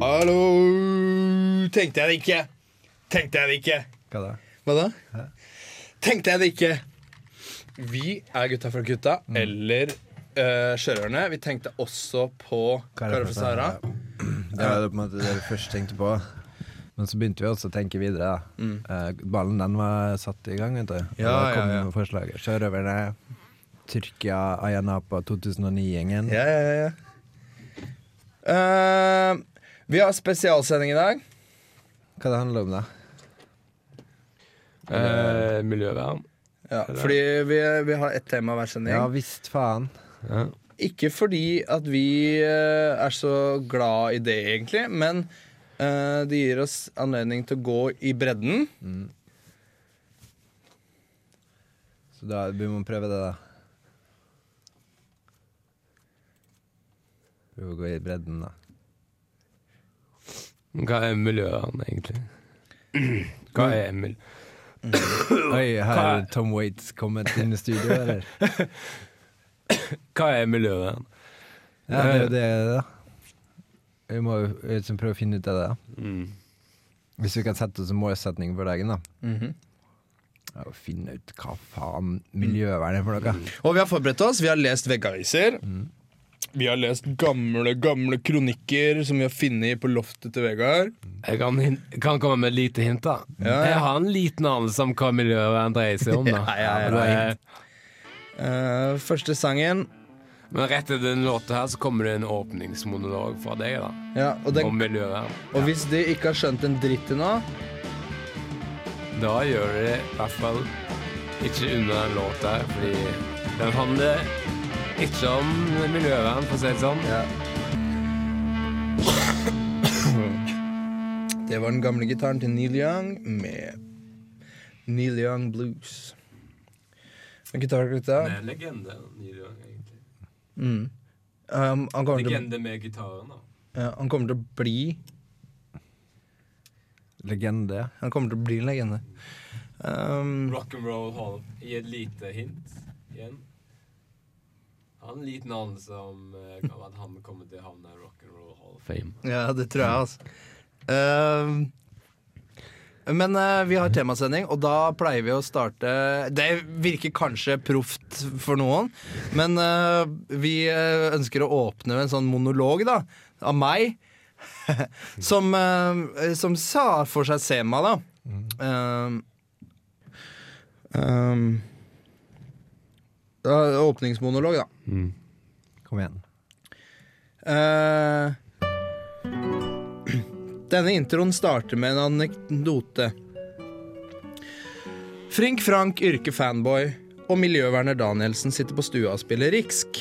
Hallo Tenkte jeg det ikke. Tenkte jeg det ikke. Hva da? Hva da? Tenkte jeg det ikke. Vi er gutta fra gutta, eller uh, Sjørøverne. Vi tenkte også på Kara fra Sahara. Det var det på en måte det vi først tenkte på. Men så begynte vi også å tenke videre. da Eh, Ballen den var satt i gang, vet du. Ja, da kom ja, ja. forslaget. Sjørøverne, Tyrkia, Ayanapa 2009-gjengen. Ja, ja, ja, ja. Eh, vi har spesialsending i dag. Hva det handler om, da? Uh, miljøvern. Ja, fordi vi, vi har ett tema hver sending. Ja visst faen. Ja. Ikke fordi at vi eh, er så glad i det, egentlig, men uh, det gir oss anledning til å gå i bredden. Så da vi må prøve det, da. Prøve å gå i bredden, da. Hva er han egentlig? Hva er Emil? Oi, her Hva er er- Tom Waits kommet inn i studio, eller? Hva er miljøvern? Ja, det er jo det, da. Vi må jo liksom prøve å finne ut av det. da. Mm. Hvis vi kan sette oss en målsetning for dagen, da. Mhm. Ja, å finne ut hva faen miljøvern er for noe. Og vi har forberedt oss. Vi har lest veggaviser. Vi har lest gamle, gamle kronikker som vi har funnet på loftet til Vegard. Jeg kan, kan komme med et lite hint, da. Ja, ja. Jeg har en liten anelse om hva miljøvern dreier seg om. da Ja, ja, ja, Eh, første sangen Men rett etter den låta her så kommer det en åpningsmonolog fra deg, da. ja, og, den, Om miljøvern. og hvis de ikke har skjønt en dritt til nå Da gjør det i hvert fall ikke unna den låta her, fordi den handler ikke om miljøvern, for å si det sånn. ja. Det var den gamle gitaren til Neil Young med Neil Young Blues. Er legende, Neil egentlig. Mm. Um, han, kommer til, Legende med gitaren, da. ja, han kommer til å bli Legende. Han kommer til å bli en legende. Um, Rock'n'roll Hall. Gi et lite hint igjen. Jeg har en liten anelse om uh, at han kommer til å havne i Rock'n'roll Hall of Fame. Ja, det tror jeg, altså. Ehm, men uh, vi har temasending, og da pleier vi å starte Det virker kanskje proft for noen, men uh, vi eh, ønsker å åpne med en sånn monolog da, av meg. som, uh, som sa for seg Sema, da. Ehm, ehm, da, åpningsmonolog, da. Kom igjen. Eh, denne introen starter med en anekdote. Frink Frank, yrkefanboy, og miljøverner Danielsen sitter på stua og spiller Risk.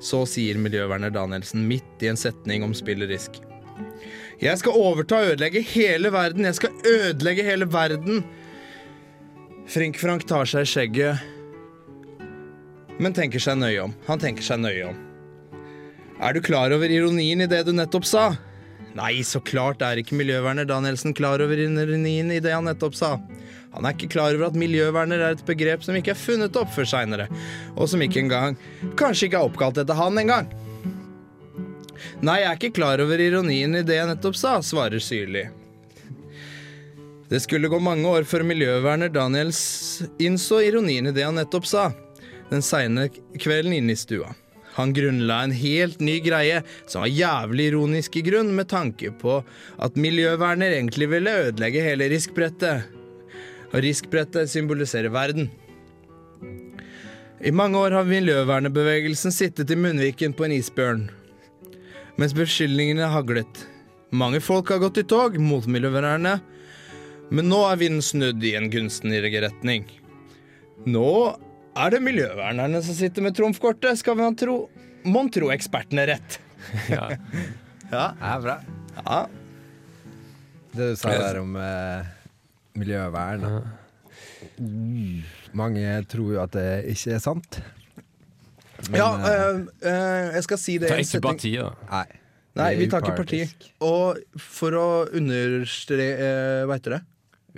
Så sier miljøverner Danielsen midt i en setning om spiller Risk. Jeg skal overta og ødelegge hele verden. Jeg skal ødelegge hele verden. Frink Frank tar seg i skjegget, men tenker seg nøye om. Han tenker seg nøye om. Er du klar over ironien i det du nettopp sa? Nei, så klart er ikke miljøverner Danielsen klar over ironien i det han nettopp sa. Han er ikke klar over at miljøverner er et begrep som ikke er funnet opp før seinere, og som ikke engang kanskje ikke er oppkalt etter han engang. Nei, jeg er ikke klar over ironien i det jeg nettopp sa, svarer Syrli. Det skulle gå mange år før miljøverner Daniels innså ironien i det han nettopp sa, den seine kvelden inne i stua. Han grunnla en helt ny greie, som var jævlig ironisk i grunn, med tanke på at miljøverner egentlig ville ødelegge hele riskbrettet. Og riskbrettet symboliserer verden. I mange år har miljøvernebevegelsen sittet i munnviken på en isbjørn, mens beskyldningene haglet. Mange folk har gått i tog mot miljøvernerne, men nå er vinden snudd i en gunstigere retning. Nå er det miljøvernerne som sitter med trumfkortet, skal man tro. Mon tro ekspertene rett. Ja. Ja. er bra. ja. Det du sa der om eh, miljøvern ja. Mm. Mange tror jo at det ikke er sant. Men, ja eh, øh, øh, jeg skal si det Ta ikke partiet, parti, da. Nei. Nei, vi tar ikke parti. Og for å understre... eh, Hva heter det?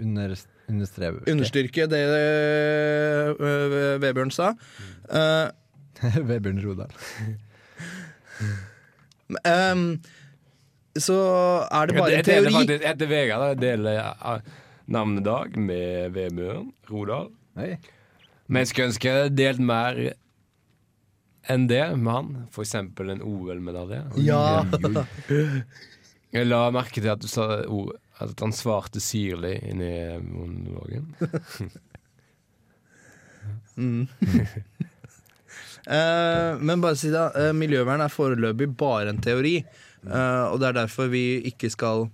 Under, understrebe. Understyrke det eh, Vebjørn sa. Uh, Vebjørn Rodal. um, så er det bare Jeg en deler teori. faktisk etter Vegard da, jeg deler eh, navnedag med Vebjørn Rodal. Men jeg skulle ønske jeg delt mer enn det med han. For eksempel en OL-medalje. Ja. Jeg la merke til at du sa ord, at han svarte syrlig inni monologen. Eh, men bare si det, uh, miljøvern er foreløpig bare en teori. Uh, og det er derfor vi ikke skal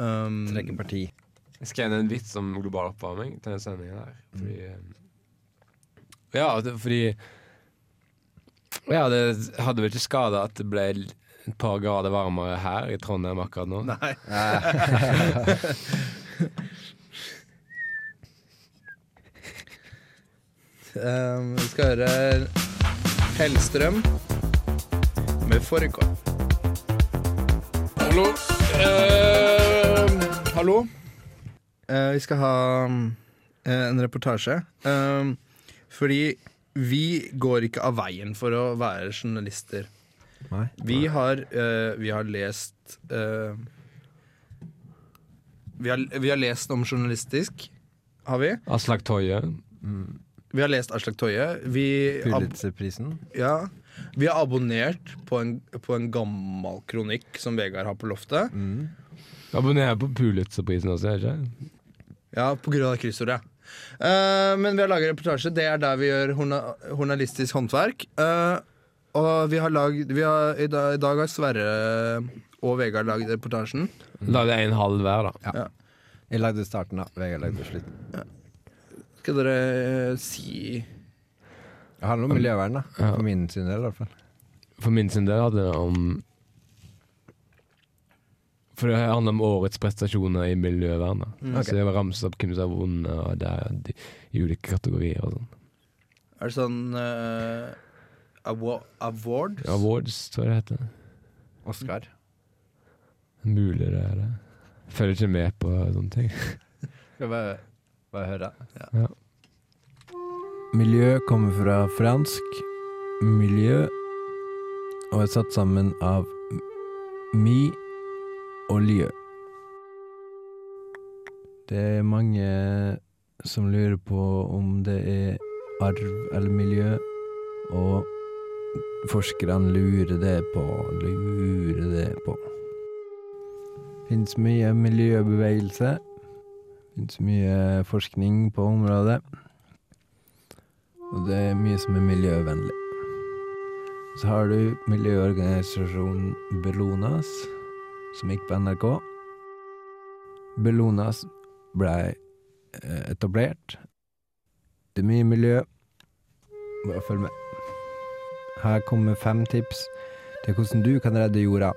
um, Trekke parti. Jeg skrev en vits om global oppvarming til denne sendingen her. Fordi eh, Ja, det, fordi Ja, det hadde vel ikke skada at det ble et par grader varmere her i Trondheim akkurat nå. Nei. Um, vi skal høre Hellstrøm med Fårikål. Hallo. Uh, hallo. Uh, vi skal ha eh, en reportasje. Um, fordi vi går ikke av veien for å være journalister. Nei. Vi har, eh, vi har lest eh, vi, har, vi har lest om journalistisk, har vi. Aslak Toje. Vi har lest Aslak Toje. Vi, ab Pulitzerprisen. ja, vi har abonnert på en, på en gammel kronikk som Vegard har på loftet. Mm. Abonnerer på Pulitzerprisen også, det ikke? Ja, på grunn av kryssordet. Eh, men vi har laget reportasje. Det er der vi gjør journa journalistisk håndverk. Eh, og vi har lagd vi har, i, dag, I dag har Sverre og Vegard lagd reportasjen. Lagde en halv hver, da. Jeg lagde starten, da. Vegard lagde slutten. Skal dere eh, si Det handler om miljøvern, da. Ja. For min sin del, i hvert fall. For min sin del hadde det om For det handler om årets prestasjoner i miljøvern. da Mm. Så jeg var ramset opp hvem som har vunnet og det er de, i ulike kategorier og sånn. Er det sånn awa- Awards? Awards, tror jeg det heter. Oscar. Mulig det er det. Følger ikke med på sånne ting. Skal bare, bare høre. Ja. Miljø kommer fra fransk miljø og er satt sammen av mi og lieu. Det er mange som lurer på om det er arv eller miljø, og forskerne lurer det på, lurer det på. Fins mye miljøbevegelse. Fins mye forskning på området. Og det er mye som er miljøvennlig. Så har du miljøorganisasjonen Bellonas, som gikk på NRK. Bellonas blei eh, etablert. Det er mye miljø. Bare følg med. Her kommer fem tips til hvordan du kan redde jorda.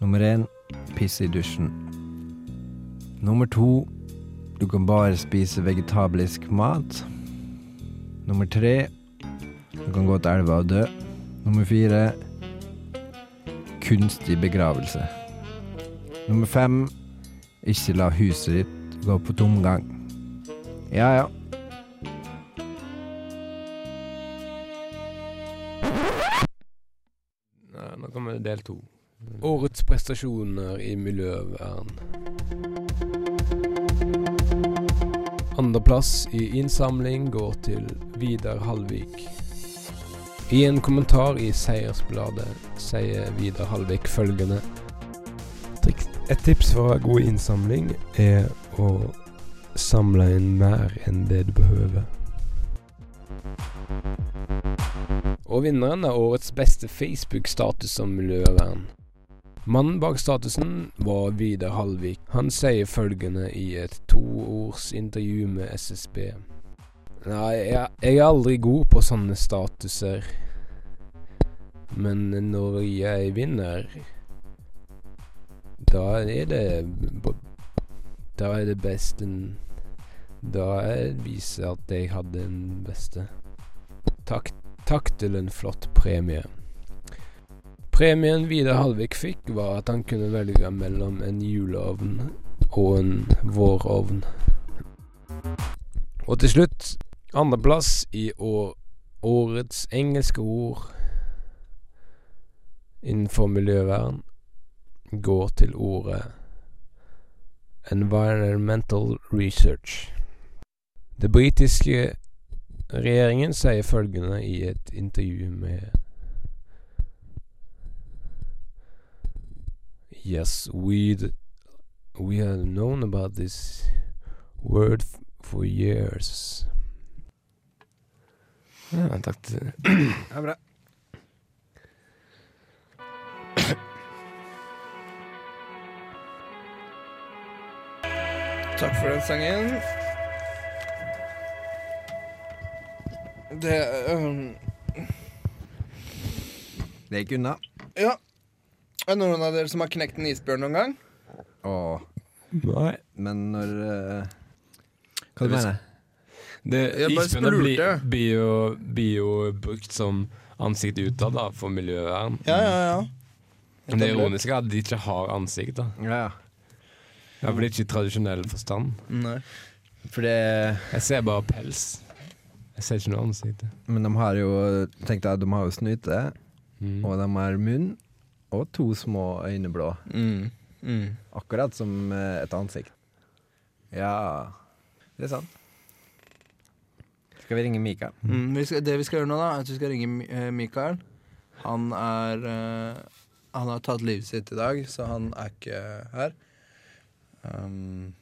Nummer én piss i dusjen. Nummer to du kan bare spise vegetabilisk mat. Nummer tre du kan gå til elva og dø. Nummer fire kunstig begravelse. Nummer fem ikke la huset ditt gå på tomgang. Ja, ja. Del to. Årets prestasjoner i miljøvern. Andreplass i innsamling går til Vidar Halvik. I en kommentar i Seiersbladet sier Vidar Halvik følgende Et tips for å ha god innsamling er å samle inn mer enn det du behøver. Og vinneren er årets beste Facebook-status om miljøvern. Mannen bak statusen var Vidar Halvik. Han sier følgende i et toords intervju med SSB. Nei, jeg, er aldri god på sånne statuser. Men når jeg vinner Da er det Da er det best en Da er- viser jeg at jeg hadde den beste. Takk Takk til en flott premie. Premien Vidar Halvik fikk, var at han kunne velge mellom en juleovn og en vårovn. Og til slutt, andreplass i år, årets engelske ord innenfor miljøvern går til ordet environmental research. Det britiske regjeringen sier følgende i et intervju med Yes, we we have known about this word for years. Ja, takk til Ja, bra. Takk for den sangen. Det um... Det gikk unna. Ja. Er det noen av dere som har knekt en isbjørn noen gang? Åh, Nei. men når uh... Hva du Det mener Det, isbjørner blir, blir, jo, blir jo brukt som ansikt utad da, for miljøvern. Ja, ja, ja. Men det ironiske er at de ikke har ansikt. da Ja, ja. Ja, for det er ikke i tradisjonell forstand. Nei. For det Jeg ser bare pels. Jeg ser ikke noe ansikt. Men de har jo Tenk deg, de har jo snute, Mm. og de har munn, og to små øyneblå. Mm. Mm. Akkurat som eh, et ansikt. Ja, det er sant. Skal vi ringe Mikael? Mm. Vi skal, det vi skal gjøre nå, da, er at vi skal ringe eh, Mikael. Han er øh, Han har tatt livet sitt i dag, så han er ikke her. Um,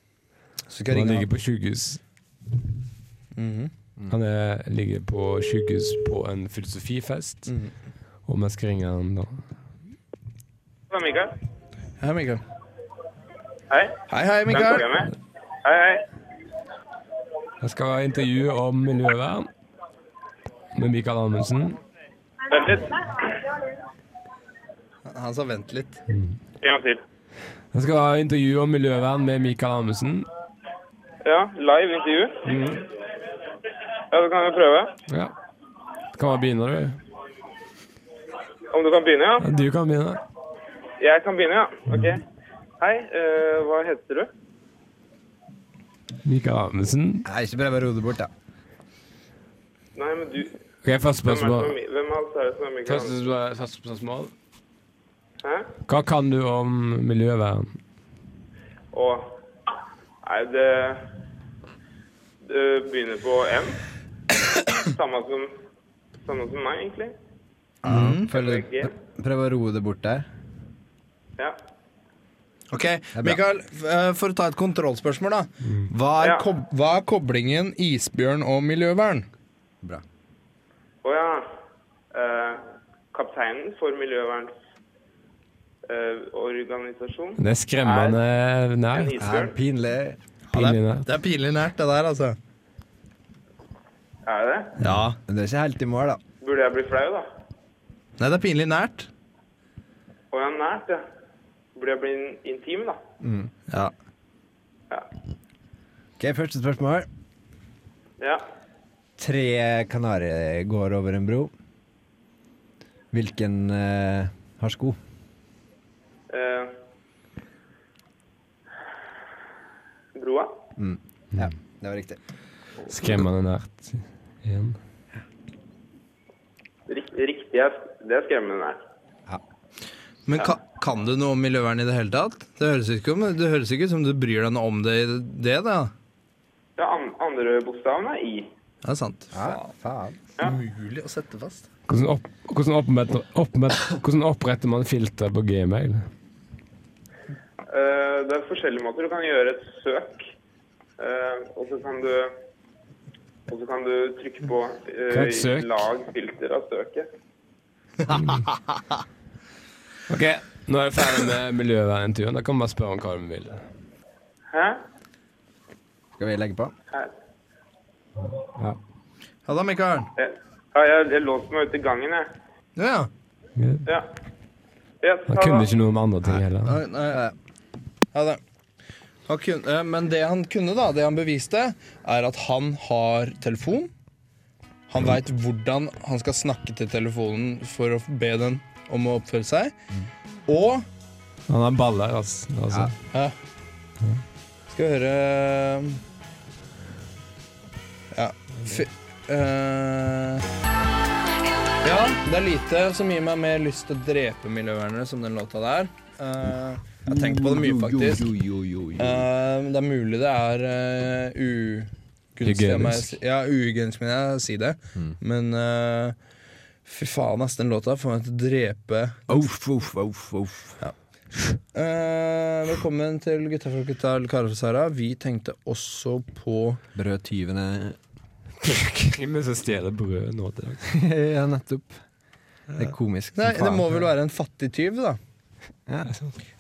så skal jeg Han ringe ligger på sykehus. Mhm. Han er, ligger på sykehus på en filosofifest, mm. og vi skal ringe han da. Er Mikael. Hei, Mikael. Hei. Hei, hei, Mikael. Hei, hei. Jeg skal ha intervju om miljøvern med Mikael Amundsen. Vent litt. Han sa vent litt. En gang til. Jeg skal ha intervju om miljøvern med Mikael Amundsen. Ja, live intervju. Mhm. Ja, du kan jo prøve. Ja. Du Kan bare begynne, du? Om du kan begynne, ja? Ja, Du kan begynne. Jeg kan begynne, ja. Ok. Hei, eh, hva heter du? Mikael Amundsen. Nei, ikke prøv å roe det bort, da. Nei, men du... Ok, første Hvem, er spørsmål. er, hvem av oss er det som er Mikael? Første spørsmål- første spørsmål. Hæ? Hva kan du om miljøvern? Å Nei, det... Det begynner på M. Samme som... Samme som meg, egentlig. Følg, G. prøv å roe det bort der. Ja. Ok. Mikael, eh, for å ta et kontrollspørsmål, da. Hva er, Ja. kob hva er koblingen isbjørn og miljøvern? Bra. Å ja. Eh, kapteinen for miljøverns eh. Det er skremmende En isbjørn. pinlig. Ja, Pinlig det, er, det er pinlig nært, det der, altså. Er det det? Ja. Men det er ikke helt i mål, da. Burde jeg bli flau, da? Nei, det er pinlig nært. Å ja, nært, ja. Burde jeg bli in- intim, da? Mm. Ja. Ja. Ok, Første spørsmål. Ja. Tre kanarier går over en bro. Hvilken eh, har sko? Eh, broa? Ja, det var riktig. Skremmende nært. Igjen. Riktig, er, det er skremmende Ja. Men ka, kan du noe om miljøvern i det hele tatt? Det høres ikke, om, det høres ikke ut som du bryr deg noe om det, i det da. Ja, an andre bokstaven er I. Det er sant. Ja, faen. Umulig å sette fast. Hvordan, opp, hvordan, oppretter, hvordan oppretter man filter på gmail? Uh, det er forskjellige måter. Du kan gjøre et søk, Uh, og så kan du og så kan du trykke på eh, lag filter av søket. Ok, nå er jeg ferdig med miljøvernintervjuet. Da kan man bare spørre om hva du vil. Hæ? Skal vi legge på? Hæ? Ja. Ha det, Mikael. Jeg, ja, jeg, jeg låste meg ute i gangen, jeg. Ja, ja. Ja. Yes, Han kunne ikke noe om andre ting heller. Nei, nei. Ha det. Kunne, eh, men det han kunne, da, det han beviste, er at han har telefon. Han veit hvordan han skal snakke til telefonen for å be den om å oppføre seg. Og Han har baller, altså. altså. Ja. Skal vi høre Ja. F uh... ja, det er lite som gir meg mer lyst til å drepe miljøvernere som den låta der. Eh, jeg har tenkt på det mye, faktisk. Jo, jo, jo, jo. Eh, det er mulig det er uh, ugunstig av meg å si- Ja, uhygienisk men jeg si det. Mm. Men uh, fy faen, ass, den låta får meg til å drepe Uff, uff, uff, uff. Eh, velkommen til Gutta fra gutta Karer fra Sara. Vi tenkte også på Brødtyvene Hvem er det som stjeler brød nå til dags? Ja, nettopp. Det er komisk. Nei, Det må vel være en fattig tyv, da. Ja.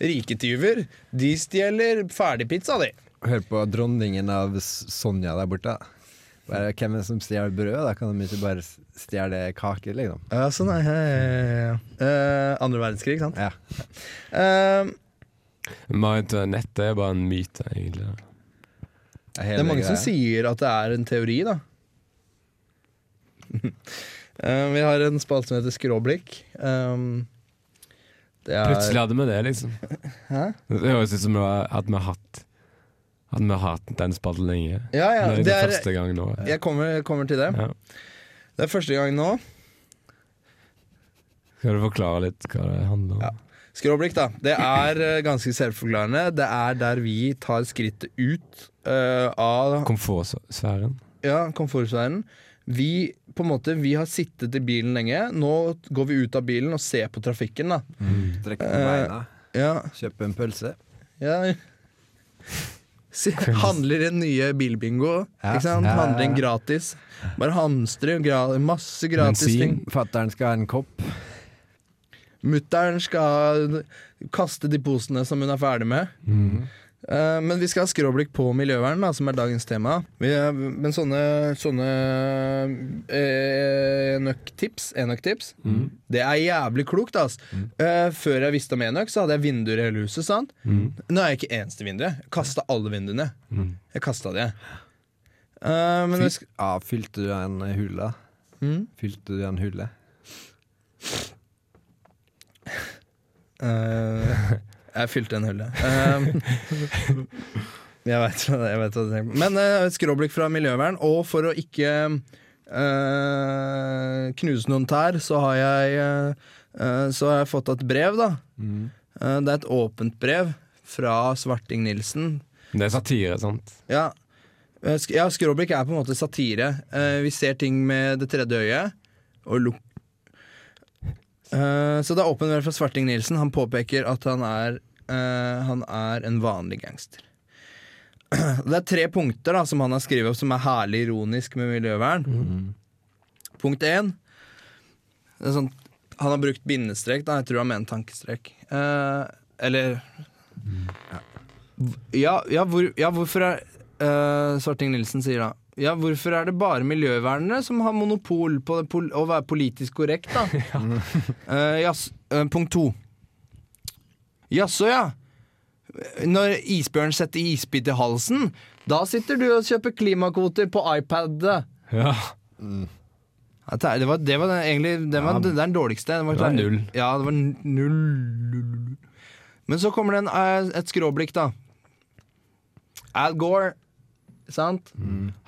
Rike tyver, de stjeler ferdigpizza, de. Hør på dronningen av Sonja der borte. Bare, hvem er det som stjeler brød? Da kan de ikke bare stjele kaker, liksom. Ja, sånn er ja, uh, Andre verdenskrig, sant? Ja. Eh, Marit, nettet er bare en myte, egentlig. det er mange som sier at det er en teori, da. uh, vi har en spalte som heter Skråblikk. Um, det er Plutselig hadde vi det, liksom. Hæ? Det høres ut som at vi har hatt At vi har hatt den spalten lenge. Ja, ja. Det, Det er, første gang nå. jeg kommer, kommer til det. Ja. Det er første gang nå. Skal du forklare litt hva det handler om? Ja. Skråblikk, da. Det er eh, ganske selvforklarende. Det er der vi tar skrittet ut uh, av Komfortsfæren. ja, komfortsfæren. Vi, på en måte, vi har sittet i bilen lenge. Nå går vi ut av bilen og ser på trafikken. Da. Trekke på Eh, beina, Ja, kjøpe en pølse. ja. Handler inn nye bilbingo. Ja. Ikke sant? Handler ja. Gratis. Bare hamstre masse gratis Bensin. ting. Fattern skal ha en kopp. Mutter'n skal kaste de posene som hun er ferdig med. Mm. Eh, men vi skal ha skråblikk på miljøvern, da, som er dagens tema. Men sånne, sånne enøktips, enøk-tips, enøk-tips Mm. det er jævlig klokt. ass. Mm. før jeg visste om enøk, så hadde jeg vinduer i hele huset. sant? Mm. Nå er jeg ikke eneste vinduet. Jeg kasta alle vinduene. Mm. Jeg kasta de. Eh, men det ja, fylte du en hule? Mm. Fylte du en hule? Eh, jeg fylte en hullet. Uh, jeg veit hva jeg vet hva du tenker på. Men uh, skråblikk fra miljøvern, og for å ikke uh, knuse noen tær, så har jeg eh, Så har jeg fått et brev, da. Mm. det er et åpent brev fra Svarting Nilsen. Det er satire, sant? Ja, ja skråblikk er på en måte satire. Vi ser ting med det tredje øyet. Og luk Eh, så det er åpen vei fra Svarting Nilsen. Han påpeker at han er, uh, han er en vanlig gangster. Det er tre punkter da som han har skrevet opp som er herlig ironisk med miljøvern. Punkt én sånn, Han har brukt bindestrek. Da. Jeg tror han mener tankestrek. Uh, eller ja, ja, hvor, ja, hvorfor er Svarting Nilsen sier da Ja, hvorfor er det bare miljøvernere som har monopol på det pol å være politisk korrekt, da? Eh, jas- uh, punkt to. Jaså, ja. Når isbjørn setter isbit i halsen, da sitter du og kjøper klimakvoter på iPad. Ja. Mm. Det var, det var egentlig Det var Ja. det er den dårligste. Det var, Det var null. Ja, det var null. Men så kommer det en, eh, et skråblikk, da. Al Gore, sant?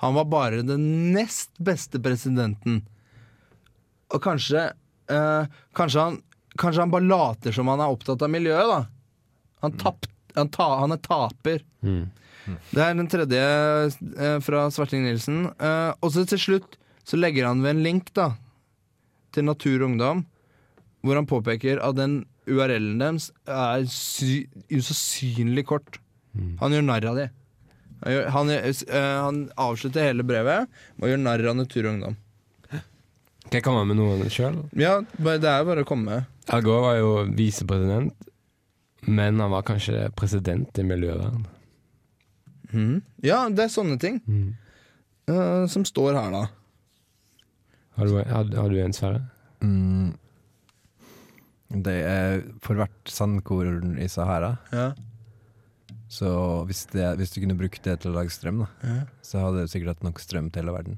Han var bare den nest beste presidenten. Og kanskje eh, kanskje, han, kanskje han bare later som han er opptatt av miljøet, da. Han, tapt, han, ta, han er taper. Mm. Det er den tredje eh, fra Svarting Nilsen. Eh, og så til slutt så legger han ved en link da til Natur og Ungdom, hvor han påpeker at den URL-en deres er sy usannsynlig kort. Han gjør narr av det. Han, gjør- eh, han avslutter hele brevet med å gjøre narr av Natur og Ungdom. Kan jeg komme med noe sjøl? Ja, det er bare å komme. Al Gore var jo visepresident, men han var kanskje president i miljøvern. Mm. Ja, det er sånne ting Mm. uh, som står her, da. Har, du, har, har du en, sfære? Mm. Det er for hvert sandkorn i Sahara. Ja. Så hvis, det, hvis du kunne brukt det til å lage strøm, da, Ja. så hadde du sikkert hatt nok strøm til hele verden.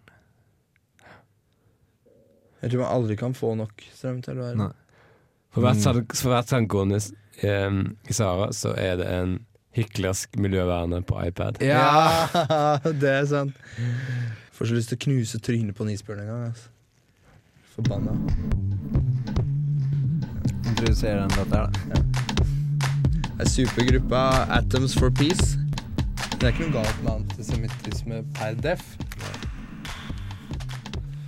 Jeg tror man aldri kan få nok strøm til hele verden. Nei. For hvert, sand- for hvert sandkorn i, i Sahara, så er det en hyklersk miljøverner på iPad. Ja, det er sant. Får så lyst til å knuse trynet på en isbjørn en gang. Altså. Forbanna. Introduser den låta her, da. Det er supergruppa Atoms for Peace. Det er ikke noe galt med antisemittisme per def.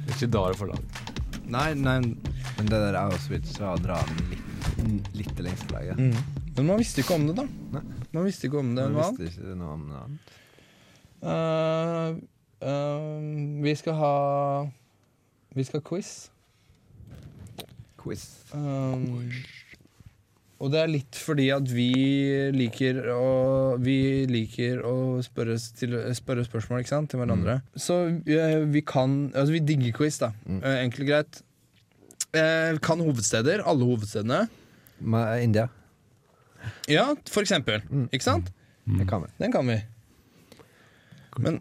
Det er ikke da det får langt. Nei, nei Men det der Auschwitz var å dra den litt, litt lengst lengste laget. mm. Men man visste ikke om det, da. Nei. Man visste ikke om det. Annet? visste ikke noe om annet. Uh, uh, vi skal ha Vi skal ha quiz. Quiz. Um, og det er litt fordi at vi liker å Vi liker å spørre, til, spørre spørsmål ikke sant, til hverandre. Så eh, vi kan Altså, vi digger quiz, da. Mm. Eh, enkelt og greit. Eh, kan hovedsteder. Alle hovedstedene. Med India. Ja, for eksempel. Mm. Ikke sant? Den kan vi. Den kan vi. Men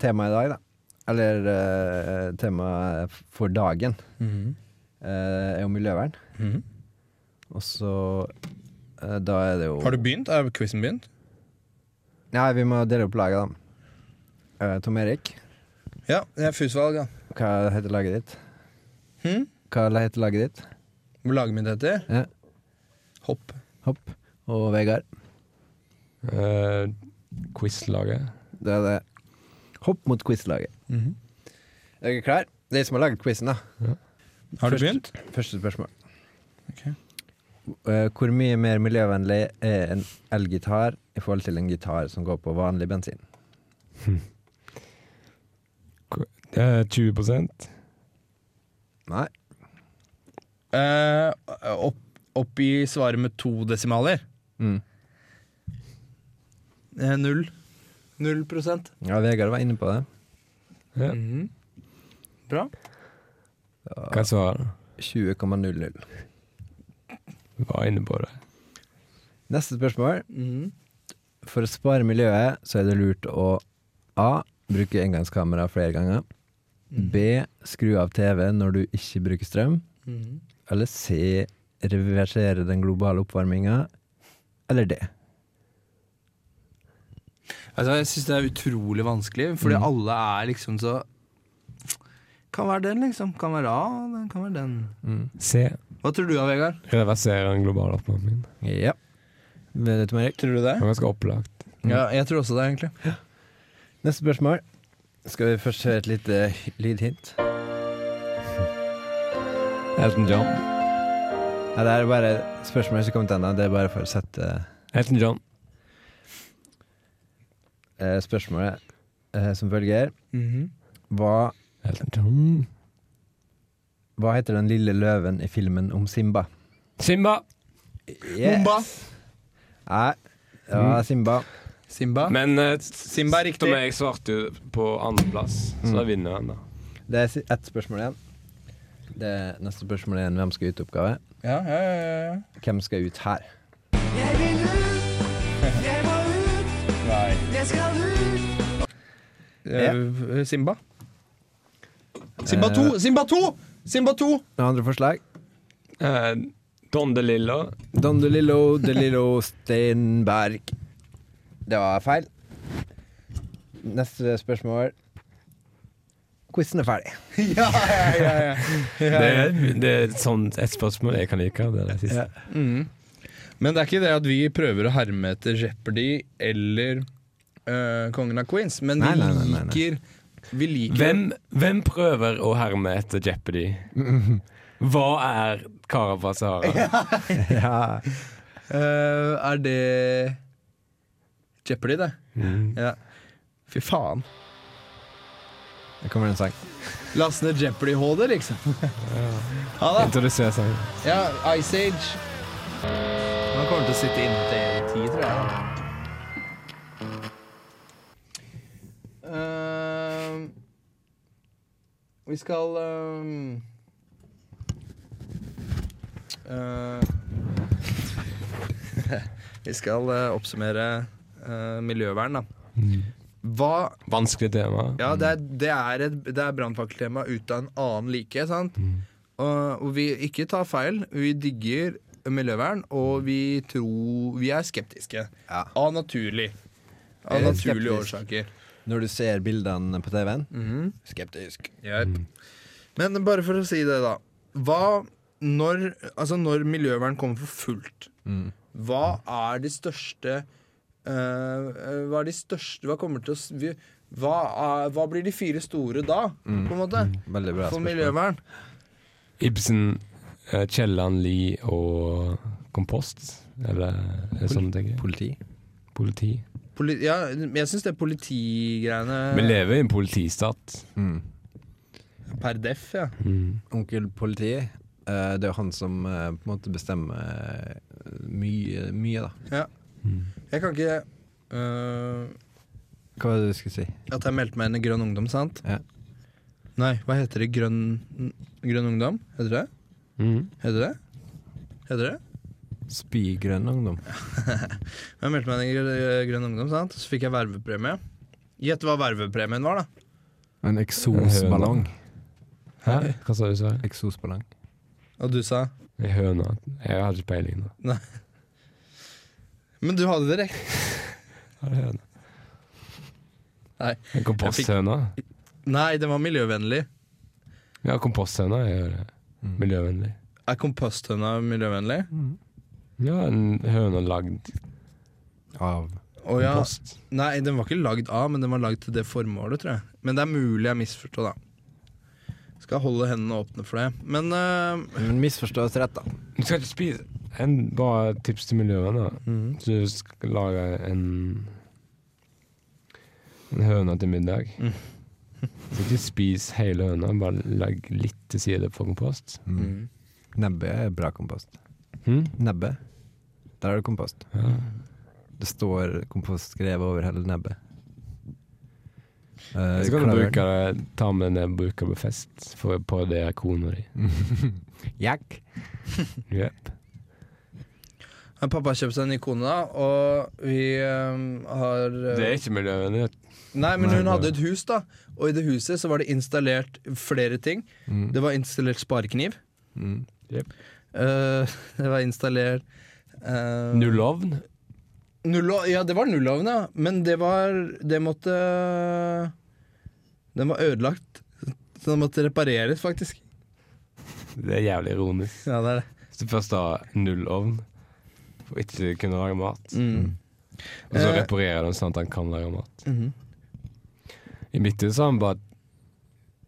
temaet i dag, da. Eller uh, temaet for dagen Mhm. uh, er jo miljøvern. Mhm. Og så eh, Da er det jo Har du begynt? Er quizen begynt? Nei, vi må dele opp laget, da. Eh, Tom Erik, Ja, det er FUS-valg, ja. hva heter laget ditt? Hm? Hva heter laget ditt? Hvor laget mitt heter? Ja. Hopp. Hopp. Og Vegard? Uh, Quizlaget. Det er det. Hopp mot quizlaget. Mhm. Er dere klare? Det er jeg som har laget quizen, da. Har du Først- begynt? Første spørsmål. Ok. Eh, hvor mye mer miljøvennlig er en elgitar i forhold til en gitar som går på vanlig bensin? Det er 20 Nei. Eh, opp, oppgi svaret med to desimaler. Mm. Eh, null. Null prosent. Ja, Vegard var inne på det. Ja. Mhm. Bra. Hva er svaret? 20,00. Var inne på det. Neste spørsmål. Mm. For å spare miljøet så er det lurt å A. Bruke engangskamera flere ganger. B. Skru av TV når du ikke bruker strøm. Mm. Eller C. Reversere den globale oppvarminga. Eller D. Altså, jeg syns det er utrolig vanskelig, fordi Mm. alle er liksom så Kan være den, liksom. Kan være A, den kan være den. Mm. C. Hva tror du da, Vegard? Reversere den globale oppvarmingen. Ja. Vet du, Erik? Tror du det? Det er ganske opplagt. Ja, jeg tror også det, egentlig. Neste spørsmål. Skal vi først høre et lite lydhint? Elton John. Ja, det er bare spørsmål som kommer til enda. Det er bare for å sette Elton John. eh, spørsmålet eh, som følger. Mhm. Hva, Elton John. Hva heter den lille løven i filmen om Simba? Simba. Mumba. Nei, det var Simba. Simba. Men uh, Simba er riktig. jeg svarte jo på andreplass, så Mm. da vinner han, da. Det er ett spørsmål igjen. Det neste spørsmål er en hvem skal ut-oppgave. Ja, ja, ja, ja. Hvem skal ut her? Jeg vil ut, jeg må ut. Nei. Jeg skal Eh, Simba. Simba 2! Simba 2! Simba 2! Andre forslag? Eh, Don DeLillo. Don DeLillo, DeLillo Steinberg. Det var feil. Neste spørsmål. Quizen er ferdig. ja, ja, ja, ja. Det, er, det er sånn et spørsmål jeg kan like. Det er det siste. Mm. Men det er ikke det at vi prøver å herme etter Jeopardy eller eh, Kongen av Queens, men vi Nei, nei, nei, nei, nei. Vi liker Hvem, hvem prøver å herme etter Jeopardy? Hva er Kara fra Sahara? ja. Uh, Er det Jeopardy, det? Mm. Ja. Fy faen. Det kommer en sang. Last ned Jeopardy HD, liksom. Ha det. Introduser sangen. Ja, Ice Age. Han kommer til å sitte inntil tid, tror jeg. Ehm, vi skal um, uh, Vi skal uh, oppsummere uh, miljøvern, da. Mm. Hva Vanskelig tema. Ja, det er, det er et det er brannfakkeltema ut av en annen like, sant? Mm. og, og vi ikke tar feil. Vi digger miljøvern, og vi tror Vi er skeptiske. Ja. Av naturlig. Av Jeg er naturlige skeptisk. årsaker. Når du ser bildene på TV-en, Mhm. skeptisk. Jepp. Men bare for å si det, da. Hva når, altså når miljøvern kommer for fullt, Mm. hva er de største eh, eh, Hva er de største Hva kommer til å vi, hva, er, hva blir de fire store da, på en måte? Veldig bra For spørsmål. miljøvern? Ibsen, eh, Kielland, Lie og kompost? Eller er det sånn du? Politi. Politi? Poli ja, jeg syns det politigreiene Vi lever i en politistat. Mm. Per def, ja. Mm. Onkel politi, eh, det er jo han som eh, på en måte bestemmer eh, mye, mye da. Mm. Jeg kan ikke uh, Hva var det du skulle si? At jeg meldte meg inn i Grønn Ungdom, sant? Ja. Nei, hva heter det? Grønn, grønn Ungdom? Heter det? Mm. Heter det? Heter det? Spygrønn ungdom. Jeg meldte meg inn i Grønn- Ungdom, sant? Så fikk jeg vervepremie. Gjett hva vervepremien var, da. En eksosballong. Hæ? Hva sa du? Sverre? Eksosballong. Og du sa Ei høne? Jeg har ikke peiling. da. Men du hadde det høne. Nei. En komposthøne? Nei, den var miljøvennlig. Ja, komposthøna er. Mm. miljøvennlig. Er komposthøna miljøvennlig? Ja, en høne lagd Av oh, ja. post. Nei, den var ikke lagd av, men den var lagd til det formålet, tror jeg. Men det er mulig jeg misforstår, da. Skal holde hendene åpne for det. Men uh, Men misforstås rett, da. Du skal ikke spise En bra tips til miljøvenner. Mm. Så du skal lage en En høne til middag. Mm. Så ikke spis hele høna, bare legg litt til side for kompost. Mm. Mm. Nebbet er bra kompost. Hmm? Nebbet, der er det kompost. Ja. Det står kompost skrevet over hele nebbet. Uh, Så kan du bruke det, ta med ned og bruke på fest for på det er kona di. Jack. Yep. Pappa har kjøpt seg en ny kone, da, og vi um, har uh, Det er ikke miljøvennlig. Nei, men Nei, hun hadde et hus, da. Og i det huset så var det installert flere ting. Mm. Det var installert sparekniv. Mm. Eh, det var installert uh, Null ovn? Ja, det var nullovn, ja. Men det var Det måtte Den var ødelagt. Så den måtte repareres, faktisk. Det er jævlig ironisk. Ja, det er det. Hvis du først har null ovn og ikke kunne lage mat, Mm. og så Eh. reparerer du den sånn at han kan lage mat. Mhm. I mitt hus har han bare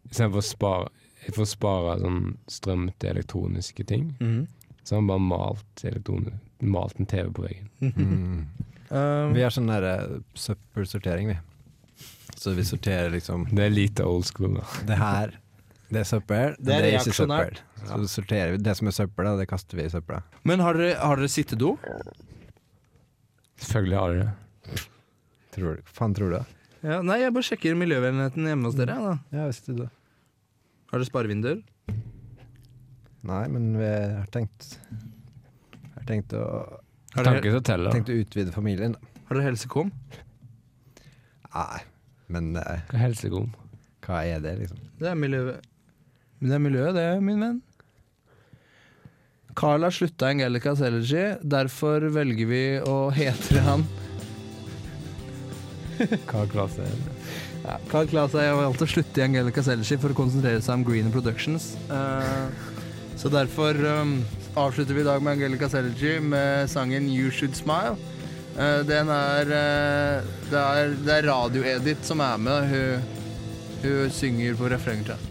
Istedenfor å spare Jeg får spare sånn strøm til elektroniske ting, Mhm. så har han bare malt, elektroni- malt en TV på veggen. Mm. Um, Vi har sånn der eh, søppelsortering, vi. Så vi sorterer liksom Det er lite old school, da. Det her, det er søppel. Det er ikke søppel. Så sorterer vi det som er søppel, det kaster vi i søpla. men har dere, har dere sittedo? Selvfølgelig har dere det. Tror du? Faen, tror du det? Ja, nei, jeg bare sjekker miljøvennligheten hjemme hos dere. Da. Ja, hvis er det. Har dere sparevinduer? Nei, men vi har tenkt tenkt å, Har dere, Tanke å telle. tenkt å utvide familien, da. har dere helsekom? Nei, men eh, Hva er helsekom? hva er det, liksom? Det er miljøet, det, er miljøet, det min venn. Carl har slutta Angelicas Elegy, derfor velger vi å hete han Hva klasse er det? ja, Carl Claes har valgt å slutte i Angelicas Elegy for å konsentrere seg om Green Productions. Eh, så derfor um, avslutter vi i dag med Angelica Elegy med sangen You Should Smile. Eh, den er eh, Det er, det er Radio-Edith som er med. Hun, hun synger på refrenget.